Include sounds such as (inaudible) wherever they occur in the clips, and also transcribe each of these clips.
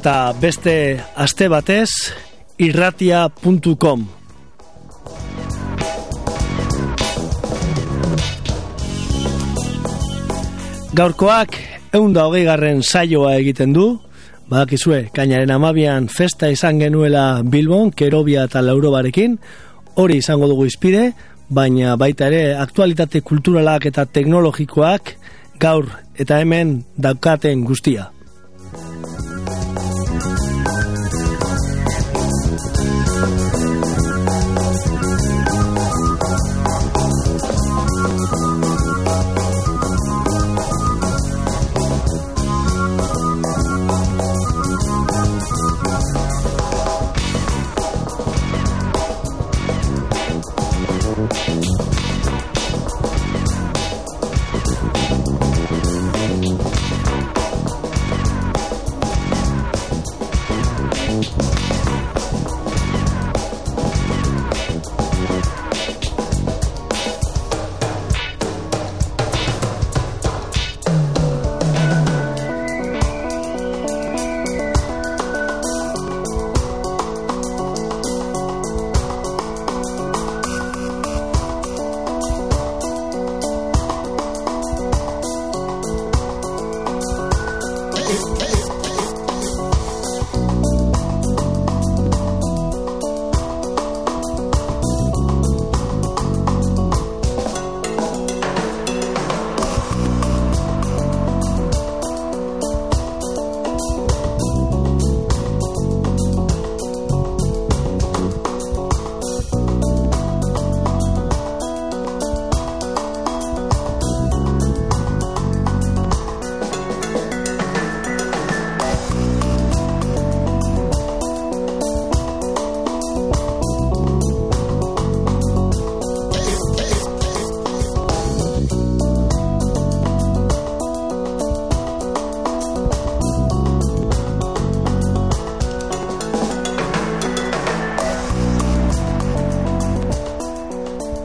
Eta beste aste batez irratia.com Gaurkoak eunda hogei garren saioa egiten du. Badakizue, kainaren amabian festa izan genuela Bilbon, Kerobia eta Laurobarekin. Hori izango dugu izpide, baina baita ere aktualitate kulturalak eta teknologikoak gaur eta hemen daukaten guztia.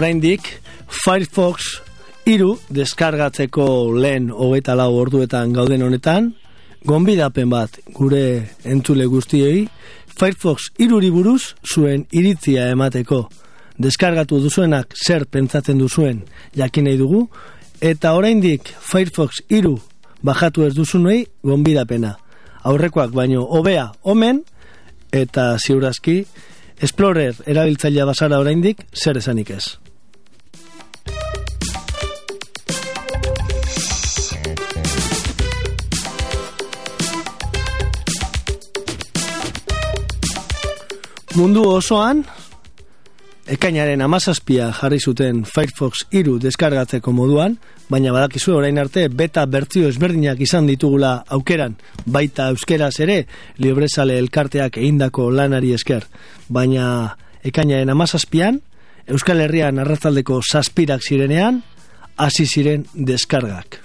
Oraindik Firefox iru deskargatzeko lehen hogeta lau orduetan gauden honetan, gonbidapen bat gure entzule guztiei, Firefox iruri buruz zuen iritzia emateko deskargatu duzuenak zer pentsatzen duzuen jakin nahi dugu, eta oraindik Firefox iru bajatu ez duzunei gonbidapena. aurrekoak baino hobea omen, eta ziurazki, Explorer erabiltzailea basara oraindik zer esanik ez. Mundu osoan, ekainaren amazazpia jarri zuten Firefox iru deskargatzeko moduan, baina badakizu orain arte beta bertzio ezberdinak izan ditugula aukeran, baita euskeraz ere, librezale elkarteak eindako lanari esker. Baina ekainaren amazazpian, Euskal Herrian arratzaldeko zazpirak zirenean, hasi ziren deskargak.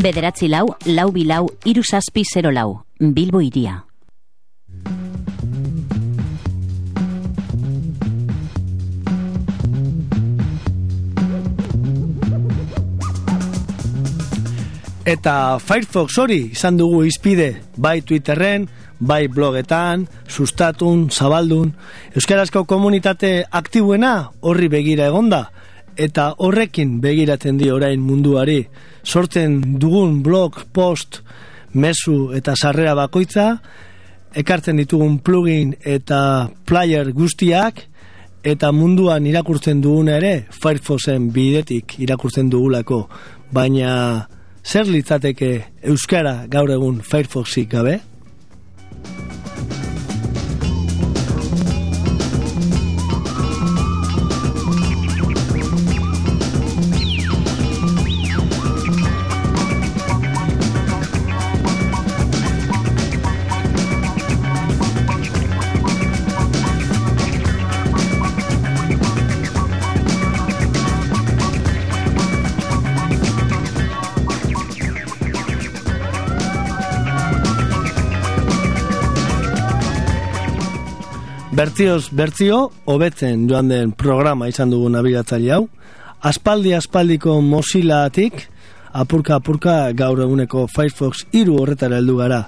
Bederatzi lau, lau bilau, iru zazpi zero lau. Bilbo iria. Eta Firefox hori izan dugu izpide, bai Twitterren, bai blogetan, sustatun, zabaldun. Euskarazko komunitate aktibuena horri begira egonda, eta horrekin begiratzen di orain munduari sortzen dugun blog, post, mesu eta sarrera bakoitza, ekartzen ditugun plugin eta player guztiak, eta munduan irakurtzen duguna ere, Firefoxen bidetik irakurtzen dugulako, baina zer litzateke Euskara gaur egun Firefoxik gabe? Bertzioz, bertzio, hobetzen joan den programa izan dugu nabigatzaile hau. Aspaldi aspaldiko Mozillaatik, apurka apurka gaur eguneko Firefox iru horretara heldu gara.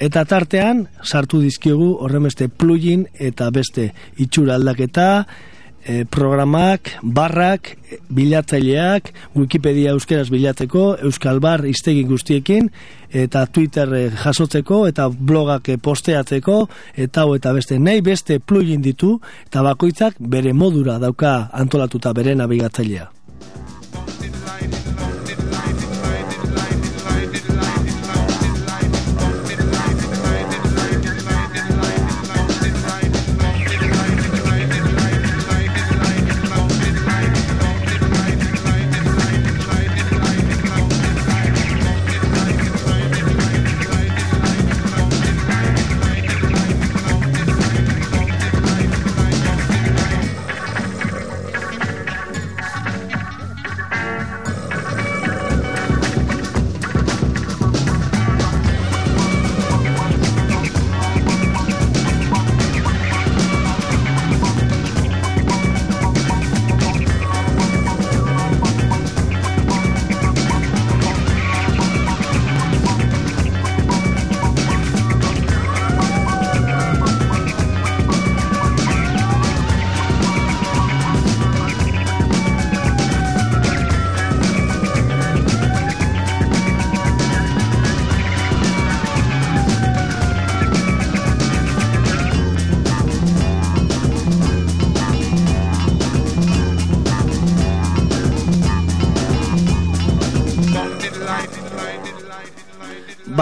Eta tartean, sartu dizkiogu horremeste plugin eta beste itxura aldaketa, e, programak, barrak, bilatzaileak, Wikipedia euskeraz bilatzeko, Euskal Bar iztegi guztiekin, eta Twitter eh, jasotzeko, eta blogak eh, posteatzeko, eta hau eta beste nahi beste plugin ditu, eta bakoitzak bere modura dauka antolatuta bere nabigatzailea.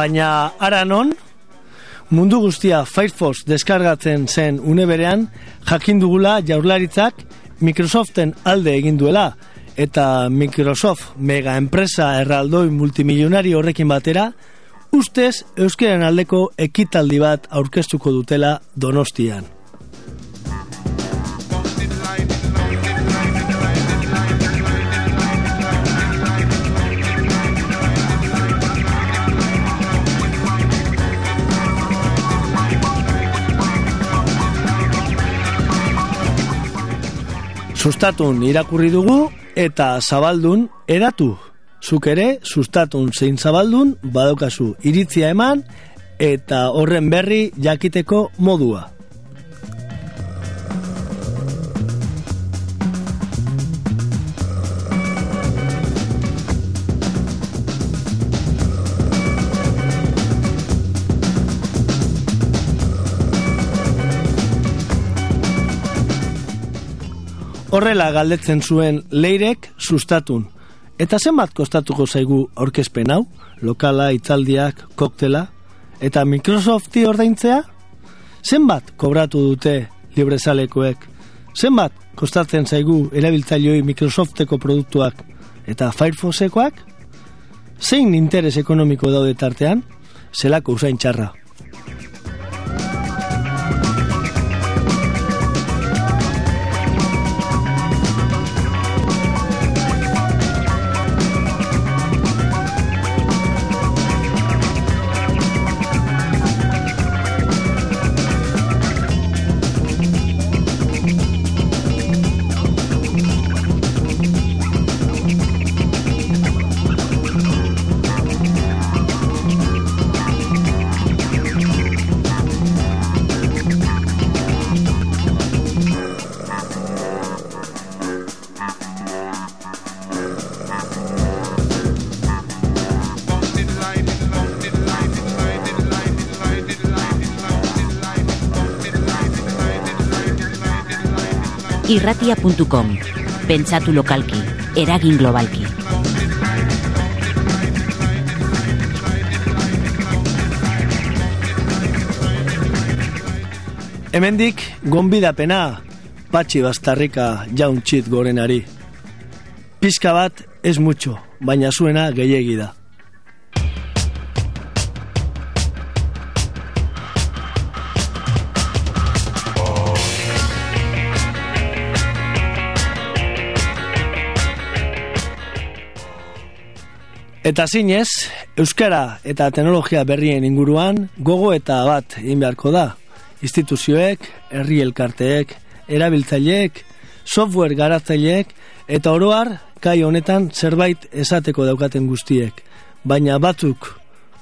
Baina ara non, mundu guztia Firefox deskargatzen zen une berean, jakin dugula jaurlaritzak Microsoften alde egin duela, eta Microsoft mega enpresa erraldoi multimilionari horrekin batera, ustez euskaren aldeko ekitaldi bat aurkeztuko dutela donostian. Sustatun irakurri dugu eta zabaldun eratu. Zuk ere, sustatun zein zabaldun, badokazu iritzia eman eta horren berri jakiteko modua. Horrela galdetzen zuen leirek sustatun. Eta zenbat kostatuko zaigu aurkezpen hau? Lokala, itzaldiak, koktela? Eta Microsofti ordaintzea? Zenbat kobratu dute librezalekoek? Zenbat kostatzen zaigu erabiltzaileoi Microsofteko produktuak eta Firefoxekoak? Zein interes ekonomiko daude tartean? Zelako usain txarra. irratia.com Pentsatu lokalki, eragin globalki. Hemendik gonbidapena patxi bastarrika jauntxit gorenari. Pizka bat ez mutxo, baina zuena gehiegi da. Eta zinez, Euskara eta teknologia berrien inguruan gogo eta bat egin beharko da. Instituzioek, herri elkarteek, erabiltzaileek, software garatzaileek eta oroar kai honetan zerbait esateko daukaten guztiek. Baina batzuk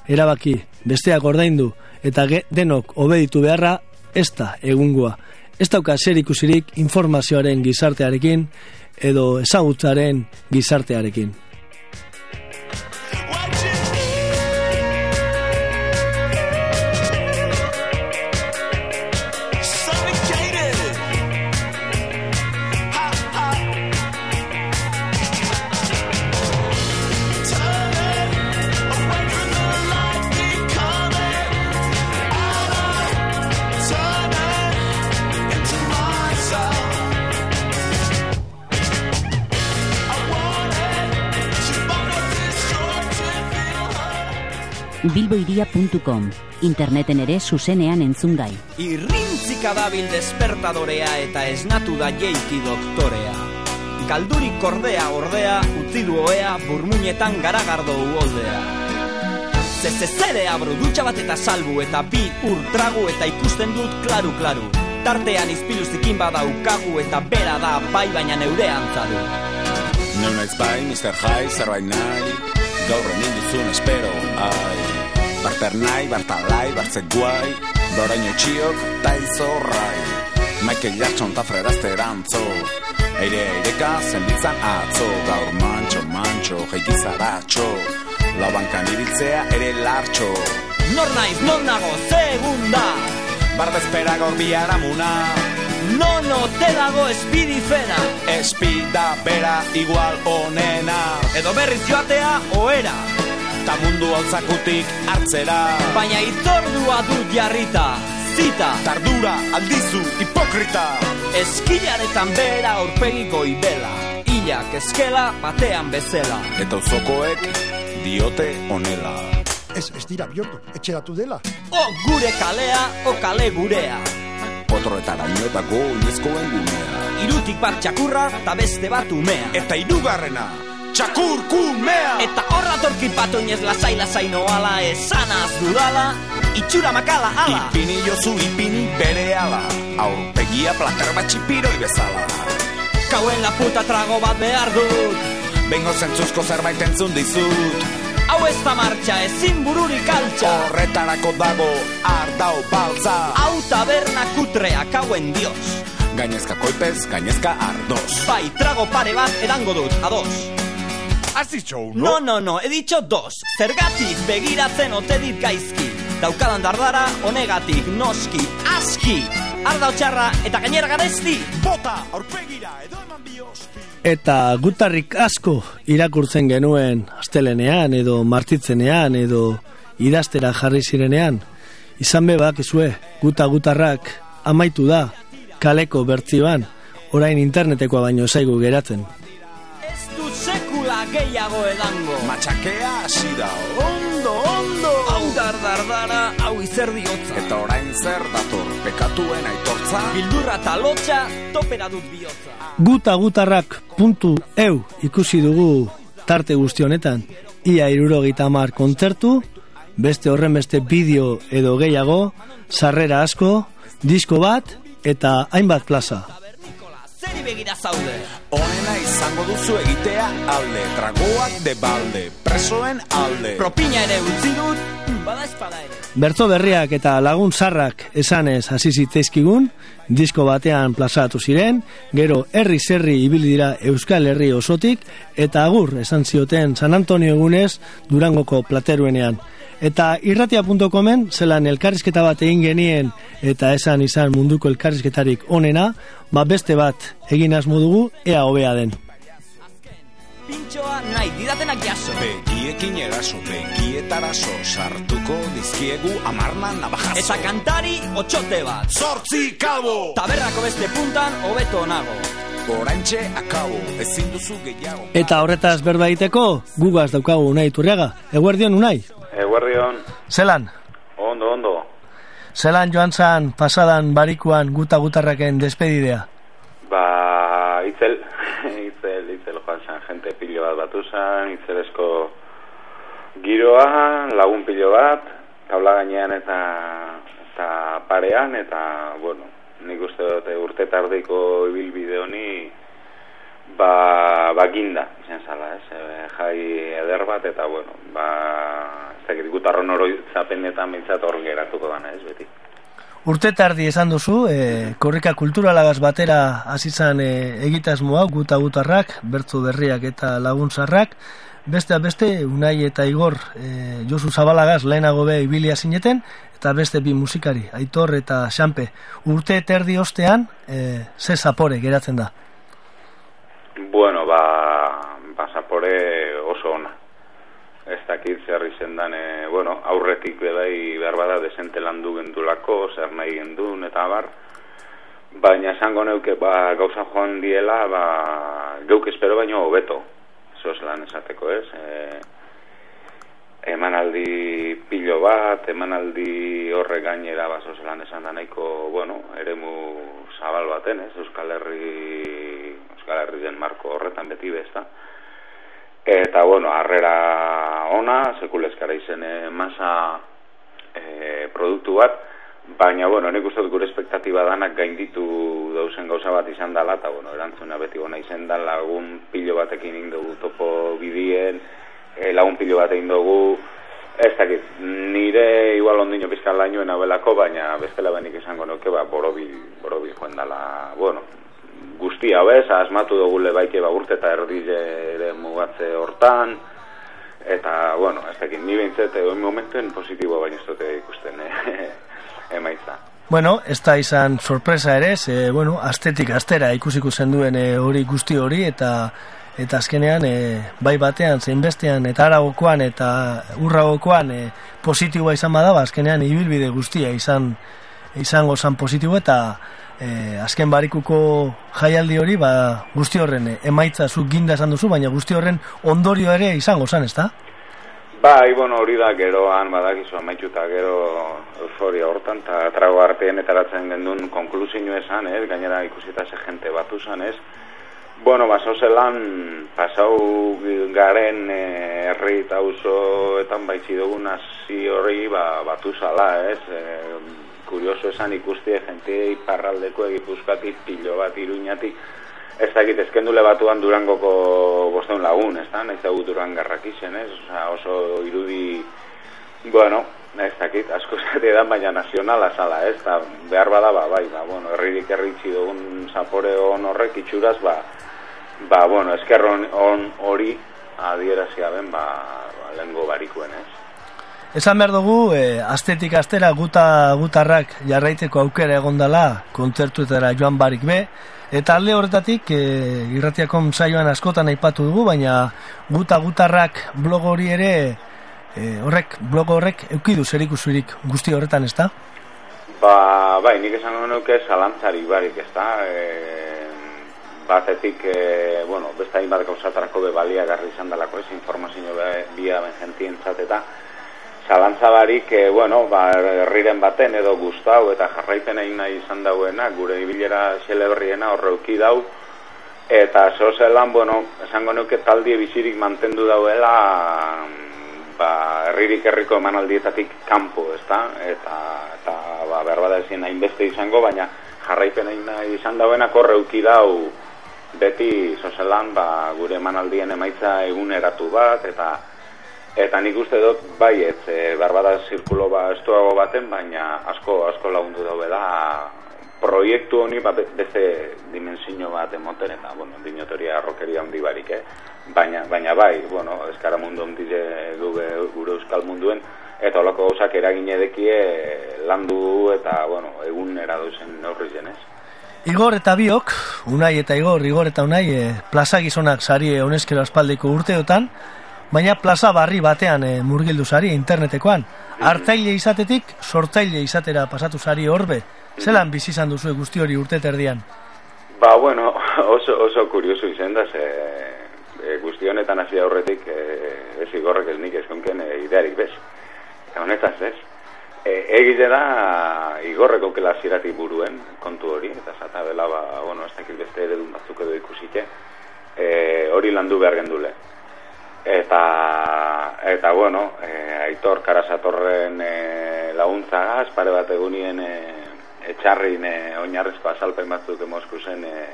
erabaki besteak ordaindu eta denok obeditu beharra ez da egungoa. Ez dauka zer ikusirik informazioaren gizartearekin edo ezagutzaren gizartearekin. Welcome bilboiria.com Interneten ere zuzenean entzungai. Irrintzika dabil despertadorea eta esnatu da jeiki doktorea. Galdurik kordea ordea, utzi du oea, burmuinetan garagardo uoldea. Zezezere abro dutxa bat eta salbu eta bi urtragu eta ikusten dut klaru klaru. Tartean izpiluzikin badaukagu eta bera da bai baina neurean zadu. Neunaiz bai, Mr. High, zerbait nahi, gaur hemen duzun espero, ai. Barter nahi, bartalai, bartzek guai Boraino txiok, ta izorrai Michael Jackson ta frerazte erantzo Eire eireka zenbitzan atzo. Gaur mantxo, mantxo, jeikizara txo Laubankan ibiltzea ere lartxo. Nor naiz, nor nago, segunda. Barbezpera gaur biharamuna No, no, te dago espidifena Espida bera igual onena. Edo berriz joatea, oera Eta mundu hau zakutik hartzera. Baina itzordua dut jarrita Zita. Tardura aldizu hipokrita. Eskilaretan bera aurpegi goibela Ilak eskela batean bezela. Eta uzokoek diote onela Ez, ez dira bihurtu, etxeratu dela. O gure kalea, o kale gurea. Potroetara inotako oinezkoen gunea. Irutik bat txakurra, eta beste bat umea. Eta hirugarrena txakur kumea Eta horra torki bat oinez lasai lasai noala Esanaz dudala, itxura makala ala. Ipini jozu ipini bere ala. Aurpegia plater bat txipiroi bezala. Kauen la puta trago bat behar dut. Bengo zentzuzko zerbait entzun dizut. Hau ez da martxa, ezin bururik altxa Horretarako dago ardau baltza. Hau taberna kutrea kauen dios. Gainezka koipez, gainezka ardoz. Bai, trago pare bat edango dut, ados Has dicho uno? No, no, no, he dicho dos Zergatik begiratzen ote dit gaizki Daukadan dardara honegatik noski Aski, arda txarra eta gainera garezti Bota, aurpegira, edo eman bioski Eta gutarrik asko irakurtzen genuen astelenean edo martitzenean edo idaztera jarri zirenean. Izan bebak izue, guta gutarrak amaitu da kaleko bertzioan, orain internetekoa baino zaigu geratzen. Gehiago edango. Matxakea hasi da. Ondo, ondo. Hau dardardara, hau izerdi hotza Eta orain zer dator Pekatuen aitortza? Bildurra eta lotxa, topera dut bihotza. Guta gutarrak puntu eu ikusi dugu tarte guzti honetan. Ia irurogeita hamar kontzertu, beste horren beste bideo edo gehiago, sarrera asko, disko bat eta hainbat plaza. Zeri begira zaude. Onena izango duzu egitea alde Tragoak de balde Presoen alde. Propina ere utzi dut, bada espada ere. Bertzo berriak eta lagun zarrak esanez hasi zitzaizkigun, disko batean plazatu ziren, gero herri zerri ibili dira Euskal Herri osotik, eta agur esan zioten San Antonio egunez Durangoko plateruenean. Eta irratia.comen zelan elkarrizketa bat egin genien eta esan izan munduko elkarrizketarik onena, ba beste bat egin asmo dugu ea hobea den. Pintxoa nahi didatenak jaso. Begiekin eraso, begietaraso Sartuko dizkiegu amarna nabajazo Eta kantari otxote bat. Zortzi kabo! Taberrako beste puntan hobeto nago. Orantxe akabo, ezin duzu gehiago. Eta horretaz berba egiteko, gugaz daukagu unai turriaga. Eguerdion unai, Eguerrion, zelan? Zelan joan zan pasadan barikuan guta gutarraken despedidea? Ba, itzel, (laughs) itzel, itzel joan zan, jente pilo bat batu zan, itzelezko giroa, lagun pilo bat, taula gainean eta, eta parean, eta, bueno, nik uste dut urte tardiko ibilbide honi, ba, baginda, izan zala, ez, e, jai eder bat, eta, bueno, ba, ez dakit, gutarron oroitzapenetan bintzat hor geratuko dana, ez, beti. Urte tardi esan duzu, e, korrika kulturalagaz batera azizan e, egitasmoa guta gutarrak, bertzo berriak eta laguntzarrak, beste beste Unai eta Igor e, Josu Zabalagaz lehenago be ibilia zineten, eta beste bi musikari, Aitor eta Xanpe. Urte terdi ostean, e, ze zapore geratzen da. Bueno, ba, zapore oso ona. Ez dakit zer izen dan, e, bueno, aurretik bai behar bada desente landu gendulako, zer nahi gendun eta bar. Baina esango neuke ba, gauza joan diela, ba, geuk espero baino hobeto. Zoz lan esateko ez. E, emanaldi pilo bat, emanaldi horre gainera ba, zoz lan esan da nahiko, bueno, eremu zabal baten ez, Euskal Herri, Euskal Herrien marko horretan beti bezta. Eta, bueno, harrera ona, sekulezkara izen eh, masa e, produktu bat, baina, bueno, nik uste gure espektatiba danak gainditu dauzen gauza bat izan dela, eta, bueno, erantzuna beti gona izan da lagun pilo batekin egin dugu topo bidien, e, lagun pilo bat egin dugu, ez dakit, nire igual ondino pizkal lainoen abelako, baina bestela benik izango nuke, ba, borobil, borobil joan dela, bueno, guztia bez, asmatu dugu lebaike ba urte eta erdi mugatze hortan, eta, bueno, ez dakit, ni behintzet, egon momentuen positiboa baina ez dute ikusten eh, (laughs) emaitza. Bueno, ez da izan sorpresa ere, ze, bueno, astetik astera ikusiko zenduen e, hori guzti hori, eta eta azkenean e, bai batean, zein bestean, eta aragokoan, eta urragokoan e, positiboa izan badaba, azkenean ibilbide guztia izan izango zan positibo, eta e, azken barikuko jaialdi hori, ba, guzti horren e, emaitza zu ginda esan duzu, baina guzti horren ondorio ere izango zan, ez da? Bai, bueno, hori da geroan badakizu amaituta gero euforia hortan, eta trago artean etaratzen gendun konklusio esan, ez, gainera ikusita ze jente batu zan, ez. Bueno, baso zelan, pasau garen eh, herri eta usoetan baitzi dugun hasi hori ba, batu zala, ez. E, kurioso esan ikustie jente iparraldeko egipuzkatik pilo bat iruñatik, ez dakit ezkendule batuan durangoko bosteun lagun, ez da, nahiz dugu durangarrak izen, ez, oso irudi, bueno, ez dakit, asko (laughs) zate da, baina nazionala zala, ez, da, behar bada, ba, bai, ba, bueno, herririk erritzi dugun zapore hon horrek itxuraz, ba, ba, bueno, esker hon hori adierazia ben, ba, ba lengo barikuen, ez. Esan behar dugu, e, astetik astera guta gutarrak jarraiteko aukera egondala kontzertuetara joan barik be, Eta alde horretatik, e, irratiakon saioan askotan aipatu dugu, baina guta gutarrak blog hori ere, e, horrek, blog horrek eukidu zerik usurik guzti horretan, ez da? Ba, bai, nik esan nuke zalantzari barik, ez da? E, batetik, e, bueno, besta inbat gauzatarako be balia garri izan dalako ez, informazio bia ben jentien zateta, zalantzabarik, e, bueno, ba, herriren baten edo gustau eta jarraipen egin nahi izan dauena, gure ibilera xeleberriena horreuki dau, eta zozelan, bueno, esango nuke taldi bizirik mantendu dauela, ba, herririk herriko emanaldietatik kanpo, ezta? Eta, eta ba, behar bada ezin hainbeste izango, baina jarraipen egin nahi izan dauena korreuki dau, beti zozelan, ba, gure emanaldien emaitza eguneratu bat, eta Eta nik uste dut, bai, ez, e, barbada zirkulo ba estuago baten, baina asko, asko lagundu daue da proiektu honi ba, beste dimensio bat emoten, eta, bueno, dinotoria arrokeria handi barik, eh? Baina, baina bai, bueno, eskara mundu handi gure, gure euskal munduen, eta holako gauzak eragin edekie landu eta, bueno, egun eraduzen neurri zenez. Igor eta biok, unai eta igor, igor eta unai, e, plazagizonak sari honezkero aspaldiko urteotan, baina plaza barri batean e, murgildu zari internetekoan. Artzaile izatetik, sortzaile izatera pasatu zari horbe. Zelan bizi izan duzu guzti hori urte terdian? Ba, bueno, (laughs) oso, oso kurioso izan da, ze e, guzti honetan hasi aurretik e, ez igorrek ez nik eskonken e, idearik bez. Eta honetaz ez. E, egite da igorreko kela ziratik buruen kontu hori, eta zata bela, ba, bueno, ez dakit beste eredun batzuk edo ikusite, e, hori landu behar gendule eta eta bueno, e, Aitor Karasatorren e, laguntzagaz pare bat egunien e, etxarrin e, oinarrezko azalpen batzuk emozku zen e,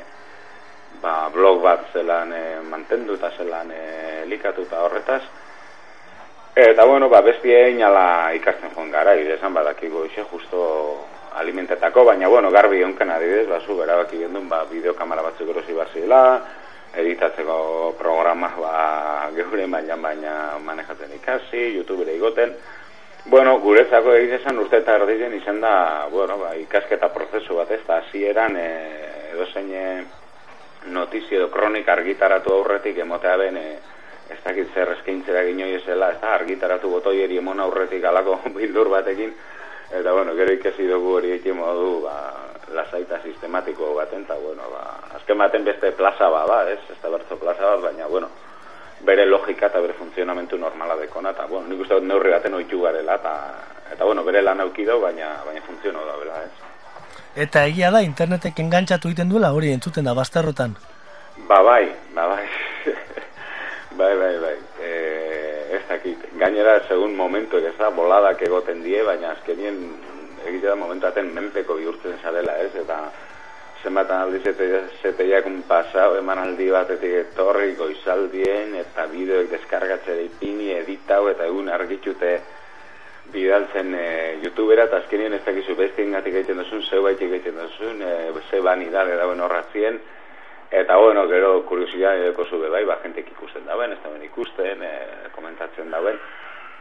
ba, blog bat zelan e, mantendu eta zelan e, likatu eta horretaz. Eta bueno, ba, bestie inala ikasten joan gara, idezan badakigo ise justo alimentetako, baina bueno, garbi eunken adidez, basu, berabaki gendun, ba, bideokamara batzuk erosi bazila, editatzeko programa ba, geure mailan baina manejatzen ikasi, youtubera igoten. Bueno, guretzako egizan urte eta erdien izan da, bueno, ba, ikasketa prozesu bat ez da, hasieran e, edo zein e, notizio edo kronik argitaratu aurretik emotea ben, e, ez dakit zer eskaintzera ginoi ezela, ez da, argitaratu botoieri emon aurretik alako (laughs) bildur batekin, eta bueno, gero ikasi dugu hori ekin modu, ba, lasaita sistematiko baten, eta, bueno, ba, azken baten beste plaza ba, ba, ez, ez da bertzo plaza bat, baina, bueno, bere logika eta bere funtzionamentu normala dekona, eta, bueno, nik uste dut neurri baten oitu garela, eta, eta, bueno, bere lan aukidau, baina, baina funtziono da, bela, ez. Eta egia da, internetek engantzatu egiten duela, hori entzuten da, bastarrotan. Ba, bai, ba, bai, (laughs) bai, bai, bai, e, ez dakit, gainera, segun momentu, ez da, boladak egoten die, baina azkenien egitea da momentaten menpeko bihurtzen zarela, ez? Eta zenbat aldi zeteiak un pasau eman aldi batetik etorri goizaldien eta bideoek deskargatzera ipini editau eta egun argitxute bidaltzen e, youtubera eta azkenien ez dakizu beste ingatik egiten duzun, zeu egiten duzun, e, ze bani dale dauen horratzien eta bueno, gero kuriosia edeko zube bai, ba, jentek ikusten dauen, ez dauen ikusten, e, komentatzen dauen.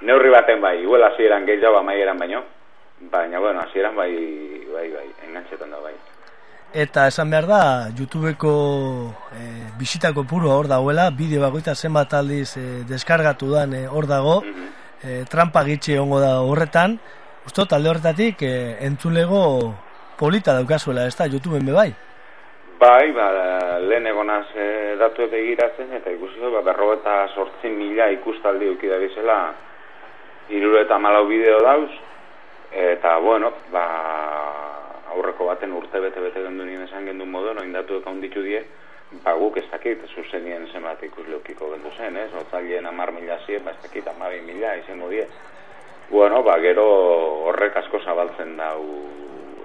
Neurri baten bai, igual hasieran gehiago amaieran baino, Baina, bueno, hasieran bai, bai, bai, engantzetan da bai. eta esan behar da YouTubeko e, bisitako puro hor dagoela, bideo bagoita zenbat aldiz e, deskargatu dan e, hor dago, e, trampa gitxe ongo da horretan, usto talde horretatik e, entzulego polita daukazuela, ez da, YouTubeen bebai? Bai, ba, lehen egonaz e, datu egiratzen, eta ikusi ba, berro eta sortzen mila ikustaldi ukidabizela, iruro eta malau bideo dauz, eta bueno, ba, aurreko baten urte bete bete gendu nien esan gendu modu, noin datu eka ditu die, ba guk ez dakit, zuzenien zenbat ikus leukiko gendu zen, ez? Otzalien amar mila zien, ba ez dakit amabi mila izango die. Bueno, ba gero horrek asko zabaltzen dau,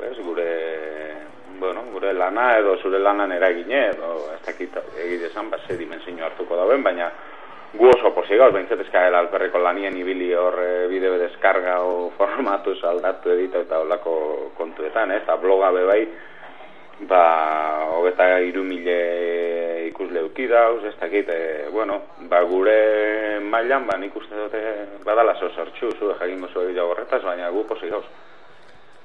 ez? Gure, bueno, gure lana edo zure lanan eragine, edo ez dakit egidezan, ba ze dimensio hartuko dauen, baina gu oso posi gauz, behintzat eskaela alperriko lanien ibili hor e, bideo deskarga o (laughs) formatu aldatu edita eta olako kontuetan, ez, eta bloga bebai, ba, hogeta iru mile ikusle dauz, ez dakit, e, bueno, ba, gure mailan, ba, nik uste dute badala sortxu, zu, jakin gozu egitea horretaz, baina gu posi gauz.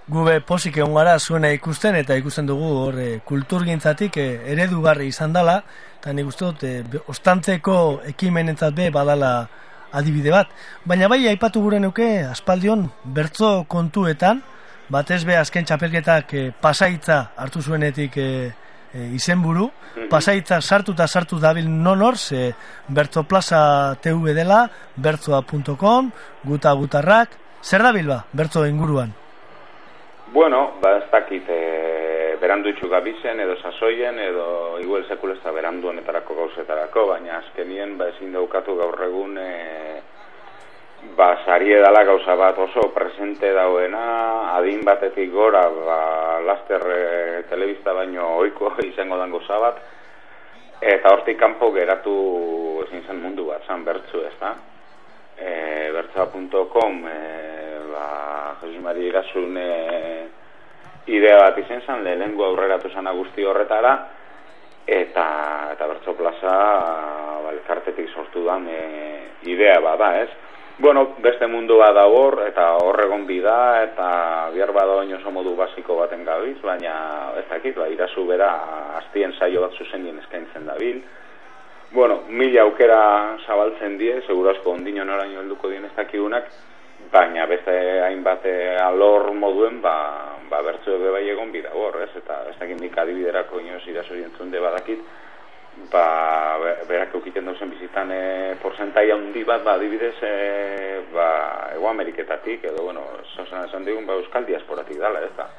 Gube posik egon gara zuena ikusten eta ikusten dugu hor e, kulturgintzatik e, eredugarri izan dela eta nik uste dut e, ostantzeko ekimenentzat be badala adibide bat. Baina bai aipatu gure nuke aspaldion bertzo kontuetan batez be azken txapelketak e, pasaitza hartu zuenetik e, e, izenburu mhm. pasaitza sartu eta sartu dabil nonor ze bertzo plaza TV dela bertzoa.com guta gutarrak zer dabil ba bertzo inguruan Bueno, ba ez dakit e, berandu itxu gabizen edo sasoien edo igual sekulesta berandu honetarako gauzetarako, baina azkenien ba ezin daukatu gaur egun e, ba sari edala gauza bat oso presente dauena, adin batetik gora ba, laster e, telebista baino oiko (laughs) izango dango zabat, eta hortik kanpo geratu ezin zen mundu bat, zan bertzu ez da. E, bertzoa.com e, ba, Jesus Mari Irasun e, idea bat izen zan, lehenengo aurreratu zan guzti horretara, eta, eta bertso plaza ba, elkartetik sortu da e, idea bat da, ez? Bueno, beste mundu bat da hor, eta horregon bida, eta bihar bada oso modu basiko baten gabiz, baina ez dakit, ba, irazu bera, hastien saio bat zuzenien eskaintzen da bil. Bueno, mila aukera zabaltzen die, segurazko ondino noraino helduko dien ez dakigunak, baina beste hainbat eh, alor moduen ba, ba bertzu ebe bai egon bida hor, ez? Eta ez dakit nik adibiderako inoz irazo jentzun de badakit, ba, berak eukiten dauzen bizitan e, porzentai handi bat, ba, adibidez, e, ba, ego Ameriketatik, edo, bueno, zozen esan digun, ba, euskal diasporatik dala, ez da.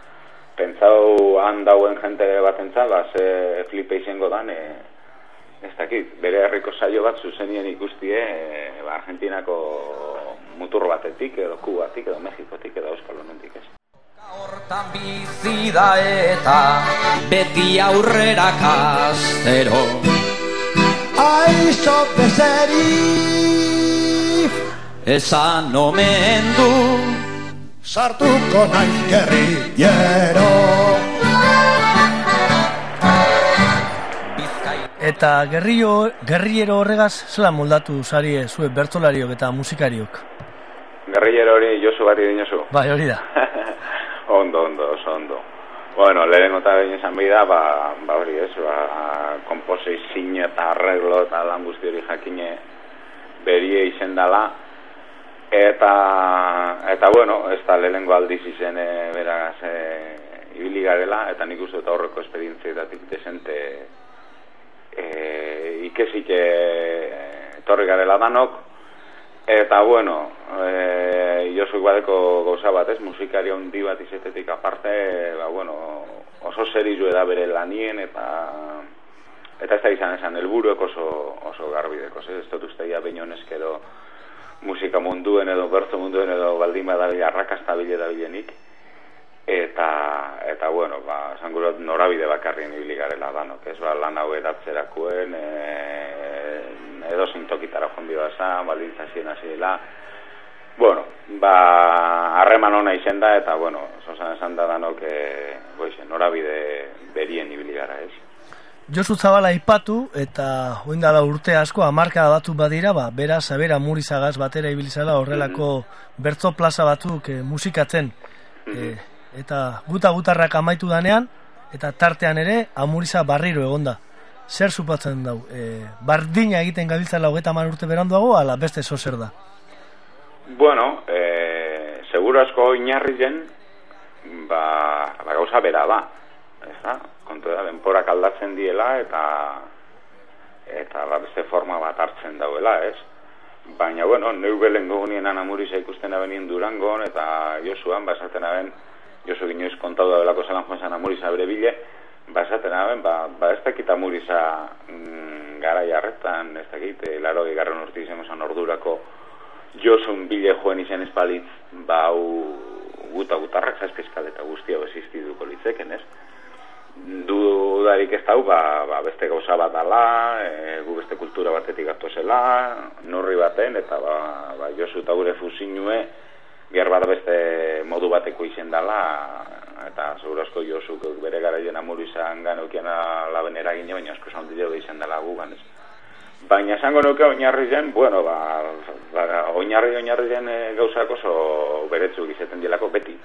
Pentsau handauen jente bat entza, ba, ze flipe izango dan, e, ez dakit, bere herriko saio bat zuzenien ikustie, e, ba, Argentinako mutur batetik edo kubatik edo mexikotik edo euskal honentik ez. Hortan bizi da eta beti aurrera kastero Aizo bezeri Esan omen du Sartuko nahi gerri jero Eta gerrio, gerriero horregaz zela moldatu zarie zue bertolariok eta musikariok? Gerriero hori Josu bati dinosu? Bai, hori da. (laughs) ondo, ondo, oso ondo. Bueno, lehen gota behin esan bida, ba, ba hori ez, ba, komposei zine eta arreglo eta lan guzti hori jakine berie izen dela. Eta, eta bueno, ez da lehenengo aldiz izen e, beraz e, ibili garela, eta nik uste eta horreko esperientzietatik desente e, ikesik e, torri garela danok, Eta bueno, e, Josuk badeko gauza bat ez, musikari handi bat izetetik aparte, ba, bueno, oso serizu eda bere lanien eta eta ez da izan esan, elburuek oso, oso garbideko, ez, ez dut uste ya eskero musika munduen edo bertzo munduen edo baldin badabila arrakazta bile da bilenik. Eta, eta bueno, ba, zangurot norabide bakarrien ibili garela danok, ez, ba, lan hau edatzerakoen, e, edo zintokitara joan bioa zan, baldintza ziren hasi dela. Bueno, ba, harreman hona izen da, eta, bueno, zosan esan da danok, e, boizen, norabide berien ibili gara, ez. Josu Zabala ipatu, eta dala urte asko, amarka batu badira, ba, bera, zabera, murizagaz, batera ibilizala, horrelako mm bertzo plaza batzuk e, musikatzen. E, eta guta gutarrak amaitu danean, eta tartean ere amuriza barriro egonda. Zer supatzen dau? E, bardina egiten gabiltzala hogeta man urte beranduago, ala beste zozer da? Bueno, e, seguro asko inarrizen, ba, ba gauza bera ba. Ez da? Kontu da, denporak aldatzen diela eta eta ba, beste forma bat hartzen dauela, ez? Baina, bueno, neu belen gogunien anamuriza ikusten abenien durangon, eta Josuan, basaten aben, Josu ginoiz kontau da belako zelan joan zan amuriza bere bile, basaten aben, ba, ba ez dakit amuriza mm, gara jarretan, ez dakit, e, laro egarren urte izan ordurako Josun bile joen izan espalitz, ba, u, guta gutarrak zazpizkal eta guztia bezisti duko litzeken, ez? dudarik ez dau, ba, ba, beste gauza bat dala, e, gu beste kultura batetik gatu zela, norri baten, eta ba, ba, josu eta gure fusinue, bihar bat beste modu bateko izen dala, eta segurazko josu bere gara jena muru izan ganukiena laben eragin, baina asko zan dide izan dela gu, ganez. Baina esango nuke oinarri zen, bueno, ba, ba, oinarri oinarri zen e, gauzak oso beretzu izaten dilako beti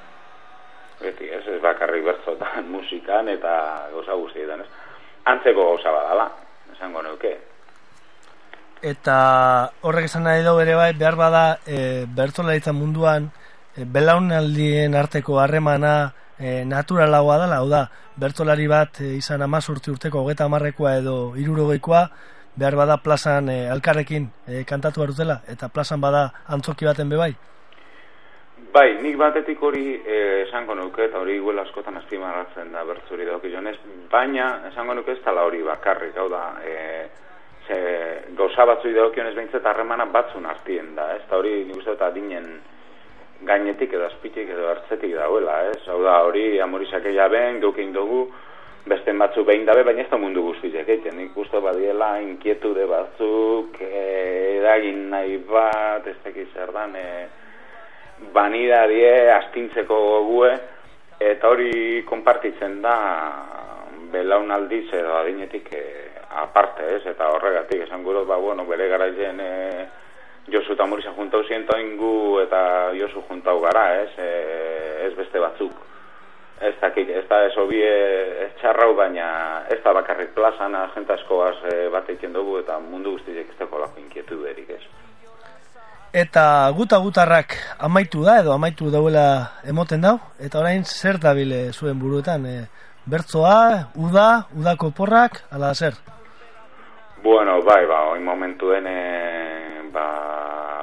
beti, ez, ez bakarri bertzotan, (laughs) musikan eta goza guztietan, ez. Antzeko goza badala, esango neuke. Eta horrek esan nahi dugu ere bai, behar bada e, bertzolaritza munduan e, belaunaldien arteko harremana e, naturalagoa dela, hau da, bertolari bat e, izan amazurti urteko hogeta amarrekoa edo irurogeikoa, behar bada plazan e, alkarrekin e, kantatu barutela, eta plazan bada antzoki baten bebai. Bai, nik batetik hori eh, esango nuke, eta hori guela askotan azpimaratzen da bertzuri dauk jonez, baina esango nuke ez tala hori bakarrik, hau da, e, ze, gauza batzu dauk jonez behintzet harremana batzun hartien da, ez da hori nik uste eta dinen gainetik edo azpitik edo hartzetik dauela, ez, hau da, hori amorizak eia ben, geukein dugu, beste batzu behin dabe, baina ez da mundu guztiak egiten, nik uste badiela inkietude batzuk, e, edagin nahi bat, ez tekiz erdan, e, banidadie astintzeko gogue eta hori konpartitzen da belaunaldiz edo adinetik e, aparte, ez? Eta horregatik esan gure, ba, bueno, bere garaien e, Josu eta Murisa juntau ziento ingu eta Josu juntau gara, ez? E, ez beste batzuk. Ez dakik, ez da ez hobi ez txarrau, baina ez da bakarrik plazan, agentaskoaz e, bat egiten dugu eta mundu guztiek ez dago lako inkietu berik, ez? Eta guta gutarrak amaitu da edo amaitu dauela emoten dau eta orain zer dabile zuen buruetan e, bertzoa, uda, udako porrak, ala zer? Bueno, bai, ba, oin momentuen e,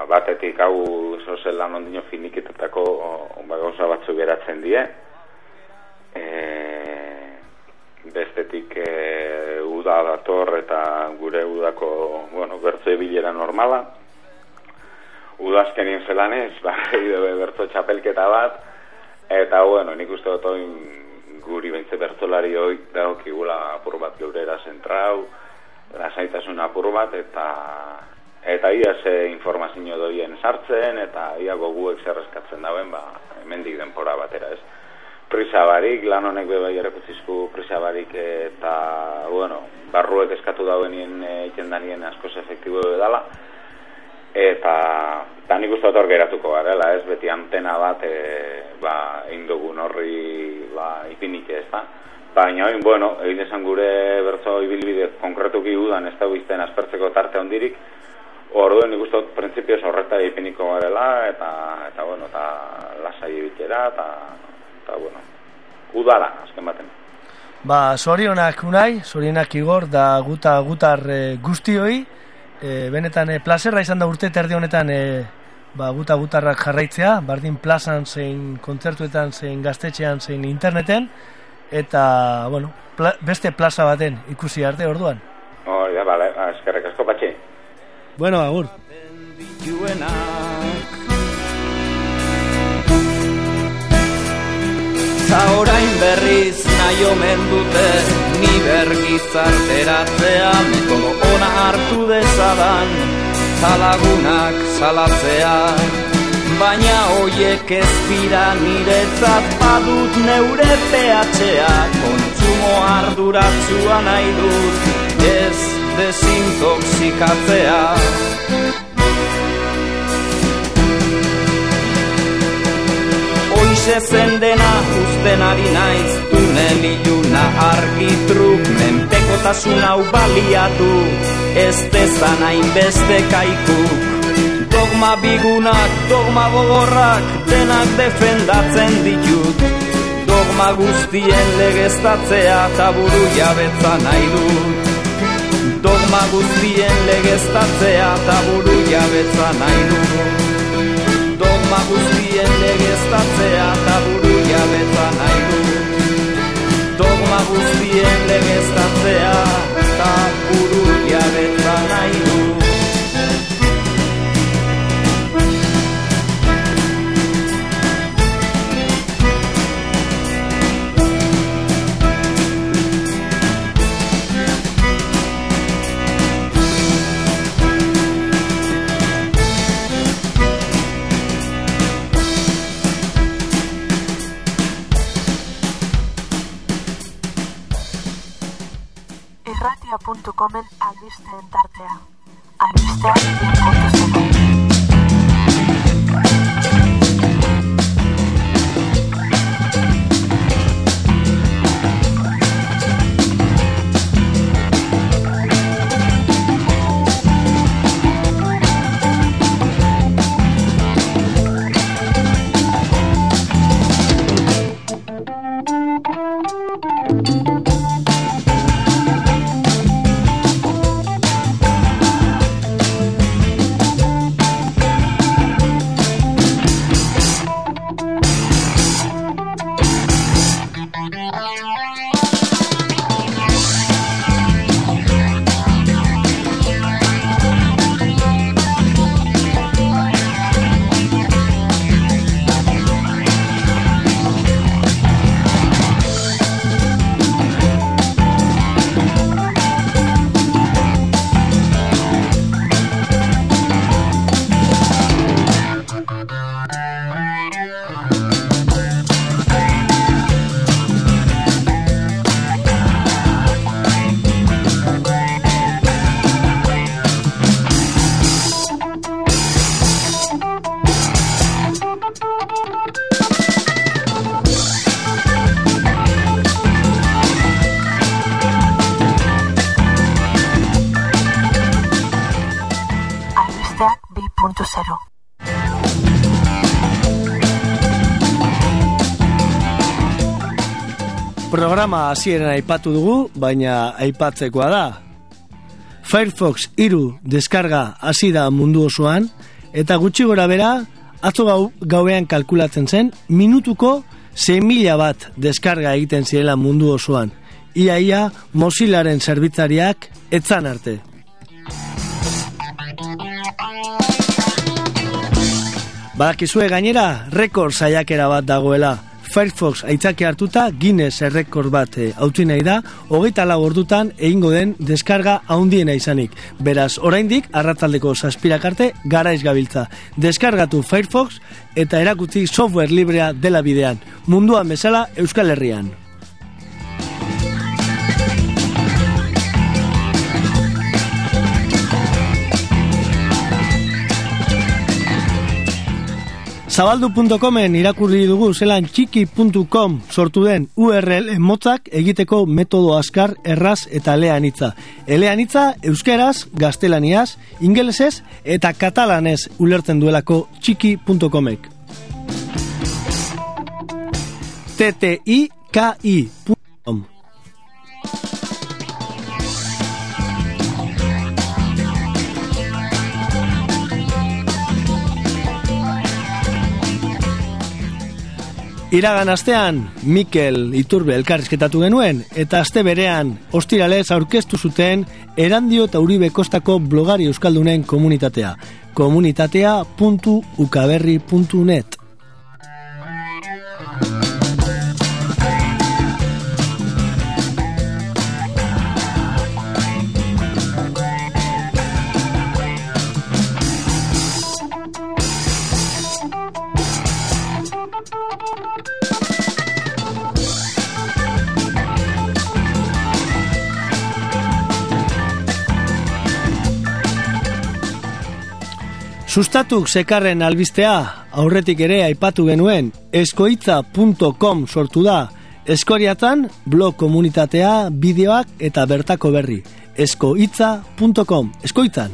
batetik hau zozen lan ondino finiketetako ba, gauza batzu geratzen die. E, bestetik e, uda dator eta gure udako bueno, bertzoe bilera normala. Udazkenien zelanez, ba, (laughs) berto txapelketa bat, eta, bueno, nik uste dut guri bentze bertolari hoi dauk igula apur bat geurera zentrau, lasaitasun apur bat, eta eta ia ze informazio doien sartzen, eta ia goguek zerrezkatzen dauen, ba, hemendik denpora batera, ez. Prisa barik, lan honek beba jarekutzizku prisa barik, eta, bueno, barruek eskatu dauenien e, askoz efektibo dela, eta eta nik uste hor geratuko garela, ez beti antena bat e, ba, indugun horri ba, ipinik ez da. Baina, oin, bueno, egin esan gure bertso ibilbide konkretuki udan ez da guizten aspertzeko tarte hondirik, orduen nik uste prinsipioz horreta ipiniko garela, eta, eta bueno, eta lasai ibitera, eta, eta, bueno, udala, azken baten. Ba, sorionak unai, sorionak igor, da guta gutar e, guztioi, e, benetan e, plazerra izan da urte terdi honetan e, ba, guta gutarrak jarraitzea, bardin plazan zein kontzertuetan zein gaztetxean zein interneten, eta, bueno, beste plaza baten ikusi arte orduan. Oh, ja, bale, ba, eskerrek asko patxe. Bueno, agur. Eta orain berriz nahi omen dute Ni bergizarteratzea Metodo ona hartu dezadan Zalagunak salatzea Baina hoiek ez dira niretzat badut neure pehatxea Kontsumo arduratzua nahi dut ez desintoxikatzea. Hoize zen dena usten ari naiz tunel ilun dena argitruk menpekotasun hau baliatu ez dezan hainbeste kaikuk. Dogma bigunak, dogma gogorrak denak defendatzen ditut. Dogma guztien legeztatzea eta buru jabetza nahi dut dogma guztien legeztatzea eta buru jabetza nahi dut dogma guztien legeztatzea eta buru jabetza nahi du dogma guztien legeztatzea eta buru jabetza nahi du irratia.comen albisteen tartea. Albisteak 2.0 Programa hasieran aipatu dugu, baina aipatzekoa da. Firefox iru deskarga hasi da mundu osoan, eta gutxi gora bera, atzo gau, gauean kalkulatzen zen, minutuko 6.000 bat deskarga egiten zirela mundu osoan. Ia ia Mozillaren zerbitzariak etzan arte. Badakizue gainera, rekord saiakera bat dagoela. Firefox aitzaki hartuta Guinness errekord bat eh, hautsi nahi da, hogeita lau ordutan egingo den deskarga haundiena izanik. Beraz, oraindik arratzaldeko zazpirak arte garaiz gabiltza. Deskargatu Firefox eta erakutzi software librea dela bidean. Munduan bezala Euskal Herrian. Zabaldu.comen irakurri dugu zelan txiki.com sortu den URL motzak egiteko metodo askar erraz eta eleanitza. Eleanitza euskeraz, gaztelaniaz, ingelesez eta katalanez ulertzen duelako txiki.comek. ttiki.com Iragan astean, Mikel Iturbe elkarrizketatu genuen, eta aste berean, ostiralez aurkeztu zuten Erandio eta Uribe Kostako blogari euskaldunen komunitatea. komunitatea.ukaberri.net Sustatuk sekarren albistea, aurretik ere aipatu genuen, eskoitza.com sortu da, Eskoriatan, blog komunitatea, bideoak eta bertako berri. eskoitza.com Eskoitzan!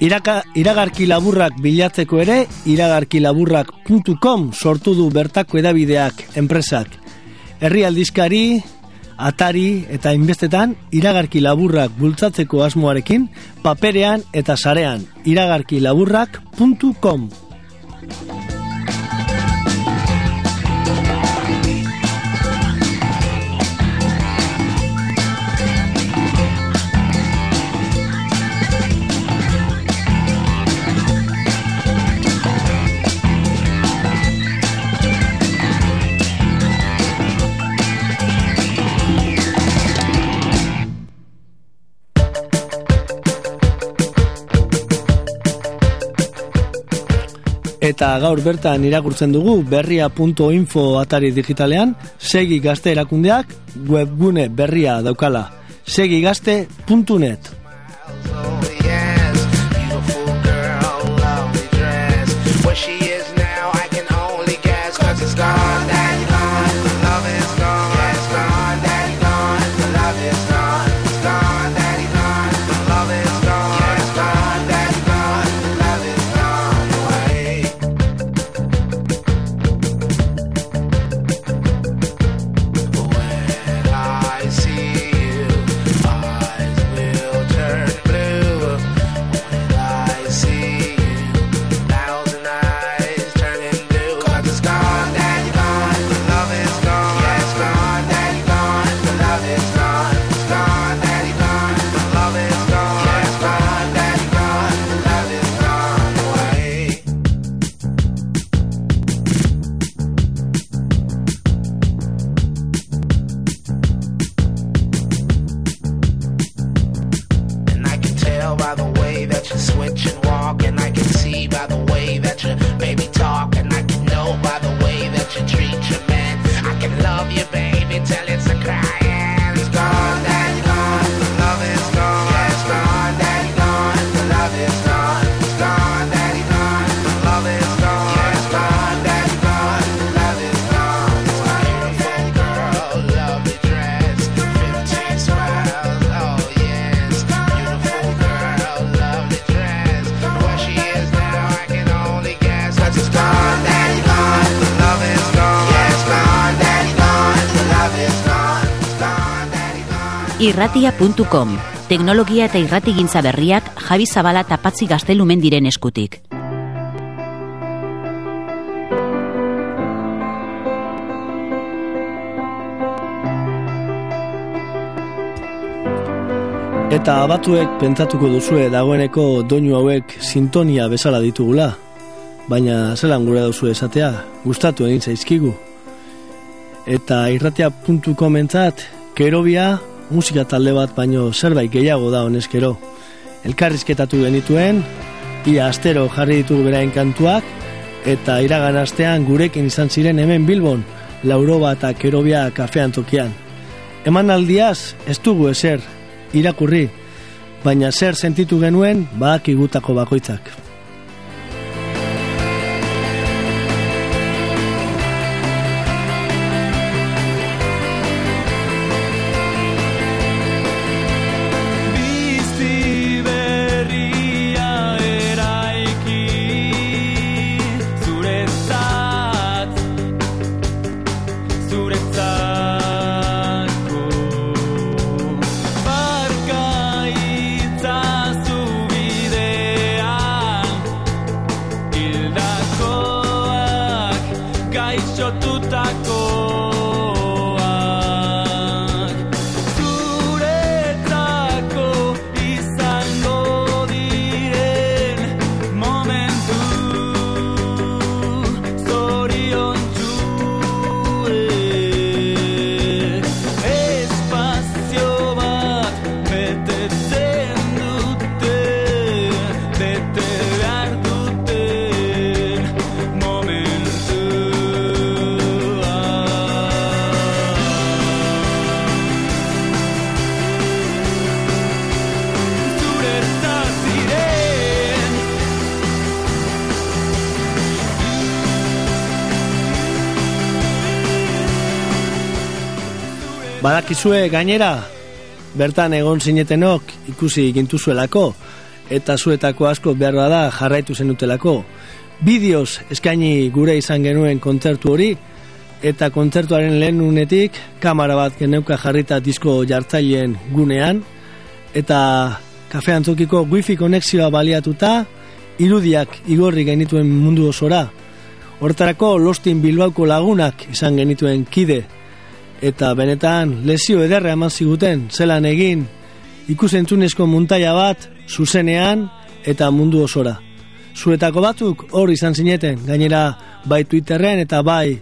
Iraka, iragarki laburrak bilatzeko ere, iragarkilaburrak.com sortu du bertako edabideak enpresak. Herri aldizkari, atari eta inbestetan iragarki laburrak bultzatzeko asmoarekin, paperean eta sarean iragarkilaburrak.com Eta gaur bertan irakurtzen dugu berria.info atari digitalean segi gazte erakundeak webgune berria daukala. Segigazte.net irratia.com Teknologia eta irratigintza berriak Javi Zabala tapatzi gaztelumen diren eskutik. Eta abatuek pentsatuko duzue dagoeneko doinu hauek sintonia bezala ditugula. Baina zelan gure duzu esatea, gustatu egin zaizkigu. Eta irratia.com entzat, kerobia musika talde bat baino zerbait gehiago da honezkero. Elkarrizketatu genituen, ia astero jarri ditugu berain kantuak, eta iragan astean gurekin izan ziren hemen Bilbon, Lauroba eta Kerobia kafean tokian. Eman aldiaz, ez dugu ezer, irakurri, baina zer sentitu genuen badakigutako bakoitzak. Badakizue gainera, bertan egon zinetenok ikusi gintuzuelako, eta zuetako asko behar da jarraitu zenutelako. Bideoz eskaini gure izan genuen kontzertu hori, eta kontzertuaren lehen unetik kamera bat geneuka jarrita disko jartzaileen gunean, eta kafe antzokiko wifi konexioa baliatuta, irudiak igorri genituen mundu osora. Hortarako Lostin Bilbauko lagunak izan genituen kide, eta benetan lesio ederra eman ziguten zelan egin ikusentzunezko muntaia bat zuzenean eta mundu osora. Zuetako batzuk hor izan zineten, gainera bai Twitterren eta bai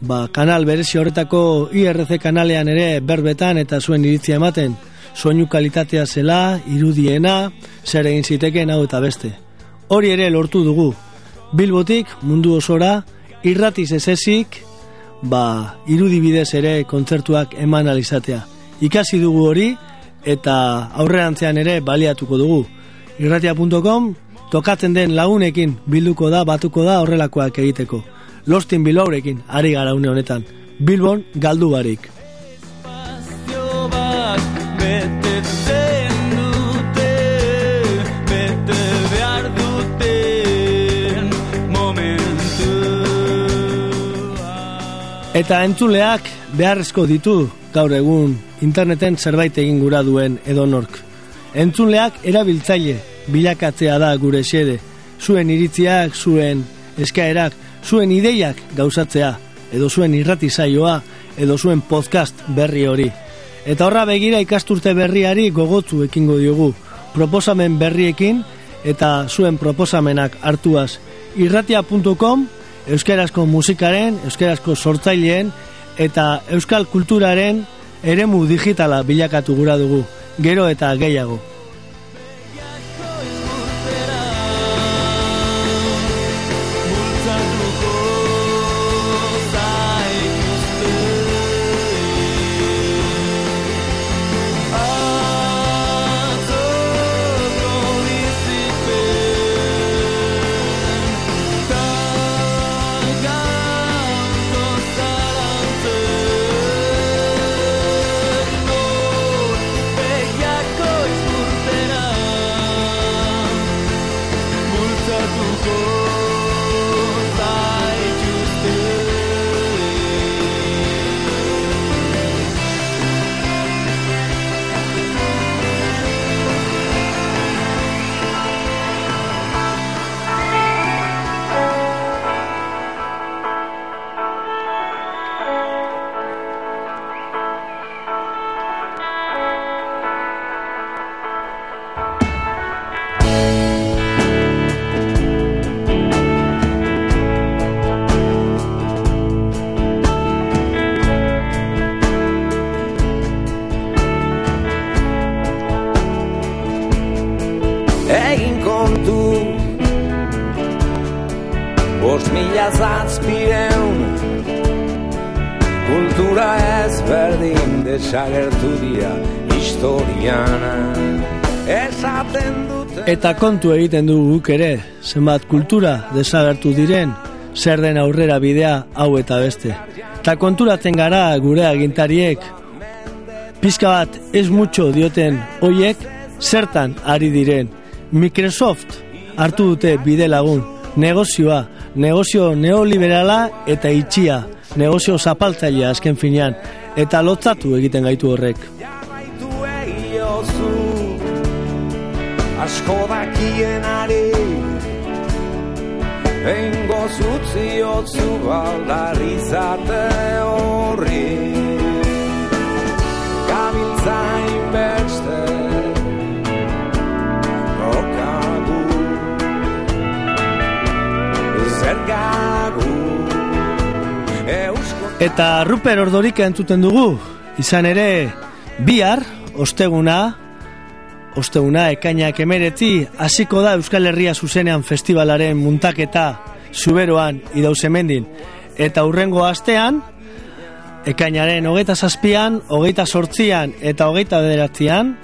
ba, kanal berezi horretako IRC kanalean ere berbetan eta zuen iritzia ematen soinu kalitatea zela, irudiena, zer egin ziteken hau eta beste. Hori ere lortu dugu. Bilbotik mundu osora, irratiz ezezik, ba, irudibidez ere kontzertuak eman alizatea. Ikasi dugu hori eta aurrerantzean ere baliatuko dugu. Irratia.com tokatzen den lagunekin bilduko da, batuko da horrelakoak egiteko. Lostin Bilbaurekin ari gara une honetan. Bilbon galdu barik. Eta entzuleak beharrezko ditu gaur egun interneten zerbait egin gura duen edonork. Entzuleak erabiltzaile bilakatzea da gure xede. Zuen iritziak, zuen eskaerak, zuen ideiak gauzatzea, edo zuen irrati saioa, edo zuen podcast berri hori. Eta horra begira ikasturte berriari gogotzu ekingo diogu, proposamen berriekin eta zuen proposamenak hartuaz. Irratia.com, euskarazko musikaren, euskarazko sortzaileen eta euskal kulturaren eremu digitala bilakatu gura dugu, gero eta gehiago. Eta kontu egiten du guk ere, zenbat kultura desagertu diren, zer den aurrera bidea hau eta beste. Eta konturatzen gara gure agintariek, pizka bat ez mutxo dioten hoiek, zertan ari diren. Microsoft hartu dute bide lagun, negozioa, negozio neoliberala eta itxia, negozio zapaltzailea azken finean, eta lotzatu egiten gaitu horrek. Asko dakienari Engo zutzi otzu baldarizate horri. Gabiltzain beste Okagu Zergagu. Eusko Eta Ruper Ordorik entzuten dugu, izan ere bihar, osteguna, osteguna ekainak emeretzi, hasiko da Euskal Herria zuzenean festivalaren muntaketa zuberoan idauzemendin. Eta hurrengo astean, ekainaren hogeita zazpian, hogeita sortzian eta hogeita bederatzean,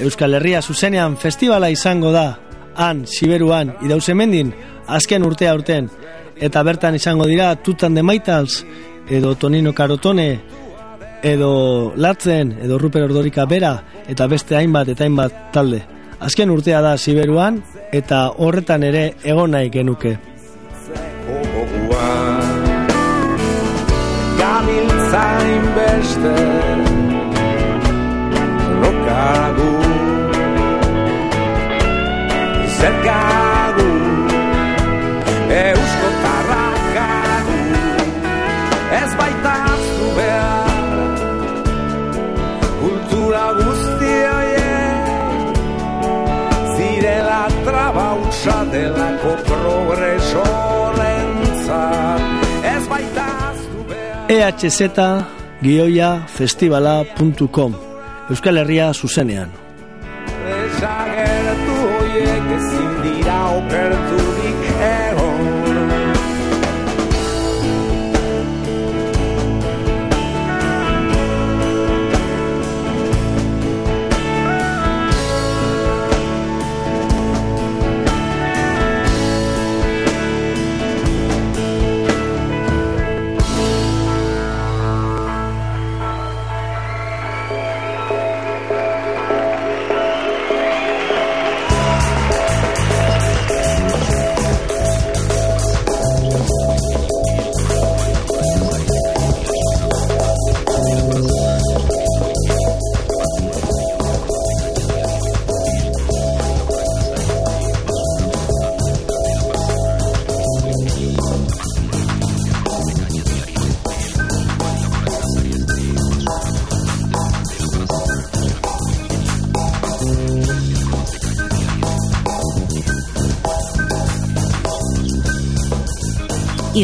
Euskal Herria zuzenean festivala izango da, han, Siberuan, idauzemendin, azken urtea urten, eta bertan izango dira Tutan de Maitals, edo Tonino Karotone, edo Latzen edo Ruper Ordorika bera eta beste hainbat eta hainbat talde. Azken urtea da Siberuan eta horretan ere egon nahi genuke. Gabiltzain beste Lokagu Zergagu utxa delako progresorentzat Ez baita aztu behar. EHZ gioia festivala.com Euskal Herria zuzenean. Desagertu hoiek ezin dira okerturik